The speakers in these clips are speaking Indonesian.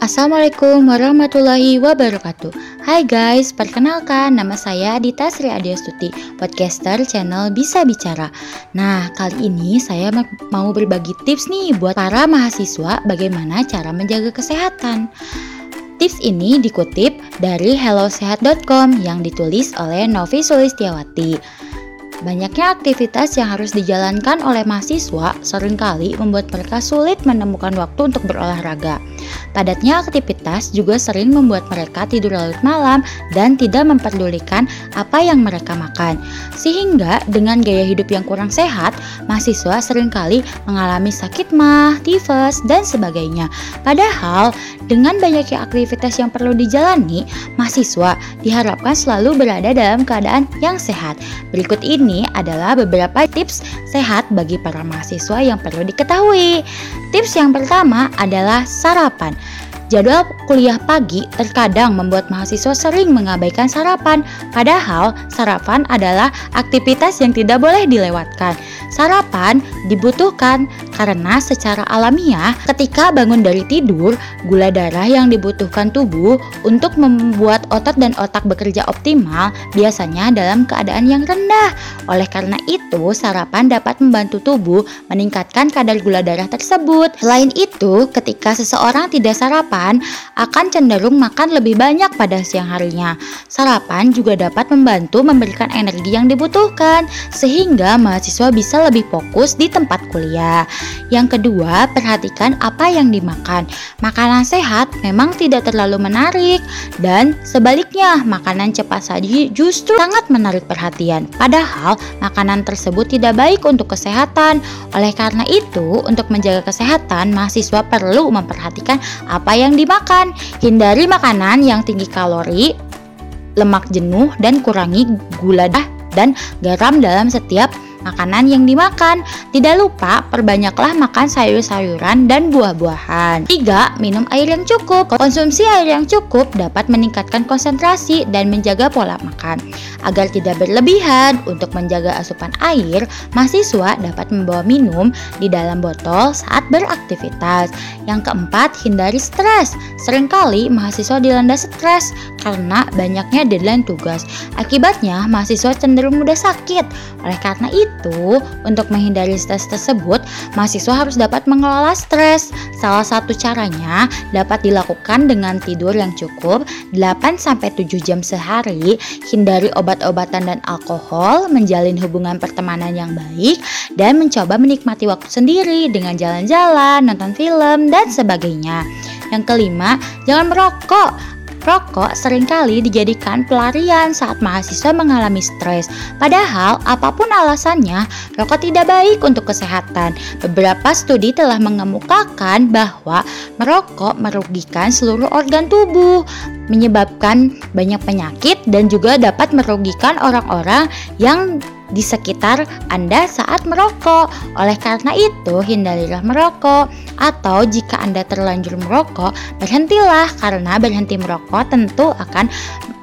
Assalamualaikum warahmatullahi wabarakatuh. Hai guys, perkenalkan nama saya Dita Sri Adiastuti Podcaster channel Bisa Bicara. Nah, kali ini saya mau berbagi tips nih buat para mahasiswa bagaimana cara menjaga kesehatan. Tips ini dikutip dari hellosehat.com yang ditulis oleh Novi Sulistiawati Banyaknya aktivitas yang harus dijalankan oleh mahasiswa sering kali membuat mereka sulit menemukan waktu untuk berolahraga. Padatnya aktivitas juga sering membuat mereka tidur larut malam dan tidak memperdulikan apa yang mereka makan. Sehingga dengan gaya hidup yang kurang sehat, mahasiswa sering kali mengalami sakit mah, tifus, dan sebagainya. Padahal dengan banyaknya aktivitas yang perlu dijalani, mahasiswa diharapkan selalu berada dalam keadaan yang sehat. Berikut ini adalah beberapa tips sehat bagi para mahasiswa yang perlu diketahui. Tips yang pertama adalah sarapan harapan. Jadwal kuliah pagi terkadang membuat mahasiswa sering mengabaikan sarapan, padahal sarapan adalah aktivitas yang tidak boleh dilewatkan. Sarapan dibutuhkan karena secara alamiah ketika bangun dari tidur, gula darah yang dibutuhkan tubuh untuk membuat otot dan otak bekerja optimal biasanya dalam keadaan yang rendah. Oleh karena itu, sarapan dapat membantu tubuh meningkatkan kadar gula darah tersebut. Selain itu, ketika seseorang tidak sarapan, sarapan akan cenderung makan lebih banyak pada siang harinya. Sarapan juga dapat membantu memberikan energi yang dibutuhkan sehingga mahasiswa bisa lebih fokus di tempat kuliah. Yang kedua, perhatikan apa yang dimakan. Makanan sehat memang tidak terlalu menarik dan sebaliknya makanan cepat saji justru sangat menarik perhatian. Padahal makanan tersebut tidak baik untuk kesehatan. Oleh karena itu, untuk menjaga kesehatan, mahasiswa perlu memperhatikan apa yang yang dimakan. Hindari makanan yang tinggi kalori, lemak jenuh, dan kurangi gula dan garam dalam setiap makanan yang dimakan. Tidak lupa perbanyaklah makan sayur-sayuran dan buah-buahan. 3. Minum air yang cukup. Konsumsi air yang cukup dapat meningkatkan konsentrasi dan menjaga pola makan. Agar tidak berlebihan, untuk menjaga asupan air, mahasiswa dapat membawa minum di dalam botol saat beraktivitas. Yang keempat, hindari stres. Seringkali mahasiswa dilanda stres karena banyaknya deadline tugas. Akibatnya, mahasiswa cenderung mudah sakit. Oleh karena itu, untuk menghindari stres tersebut, mahasiswa harus dapat mengelola stres. Salah satu caranya dapat dilakukan dengan tidur yang cukup 8-7 jam sehari, hindari obat-obatan dan alkohol, menjalin hubungan pertemanan yang baik, dan mencoba menikmati waktu sendiri dengan jalan-jalan, nonton film, dan sebagainya. Yang kelima, jangan merokok Rokok sering kali dijadikan pelarian saat mahasiswa mengalami stres. Padahal, apa pun alasannya, rokok tidak baik untuk kesehatan. Beberapa studi telah mengemukakan bahwa merokok merugikan seluruh organ tubuh, menyebabkan banyak penyakit dan juga dapat merugikan orang-orang yang di sekitar Anda saat merokok. Oleh karena itu, hindarilah merokok atau jika Anda terlanjur merokok, berhentilah karena berhenti merokok tentu akan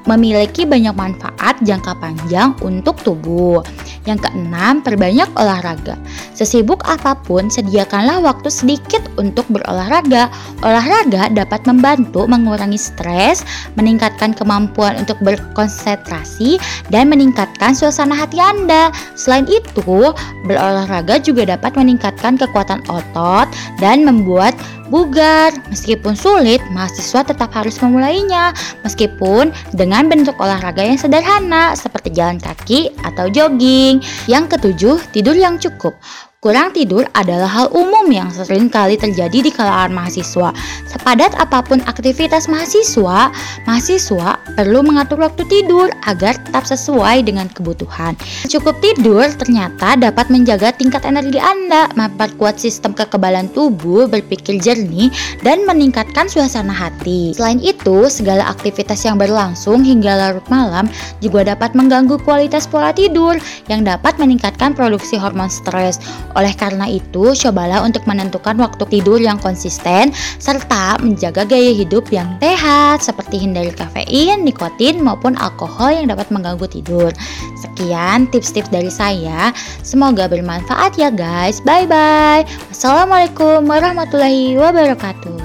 memiliki banyak manfaat jangka panjang untuk tubuh. Yang keenam, perbanyak olahraga. Sesibuk apa pun, sediakanlah waktu sedikit untuk berolahraga. Olahraga dapat membantu mengurangi stres, meningkatkan kemampuan untuk berkonsentrasi, dan meningkatkan suasana hati Anda. Selain itu, berolahraga juga dapat meningkatkan kekuatan otot dan membuat bugar. Meskipun sulit, mahasiswa tetap harus memulainya, meskipun dengan bentuk olahraga yang sederhana seperti jalan kaki atau jogging. Yang ketujuh, tidur yang cukup. Kurang tidur adalah hal umum yang sering kali terjadi di kalangan mahasiswa. Sepadat apa pun aktivitas mahasiswa, mahasiswa perlu mengatur waktu tidur agar tetap sesuai dengan kebutuhan. Cukup tidur ternyata dapat menjaga tingkat energi Anda, memperkuat sistem kekebalan tubuh, berpikir jernih, dan meningkatkan suasana hati. Selain itu, segala aktivitas yang berlangsung hingga larut malam juga dapat mengganggu kualitas pola tidur yang dapat meningkatkan produksi hormon stres. Oleh karena itu, cobalah untuk menentukan waktu tidur yang konsisten serta menjaga gaya hidup yang sehat seperti hindari kafein, nikotin maupun alkohol yang dapat mengganggu tidur. Sekian tips-tips dari saya. Semoga bermanfaat ya guys. Bye bye. Wassalamualaikum warahmatullahi wabarakatuh.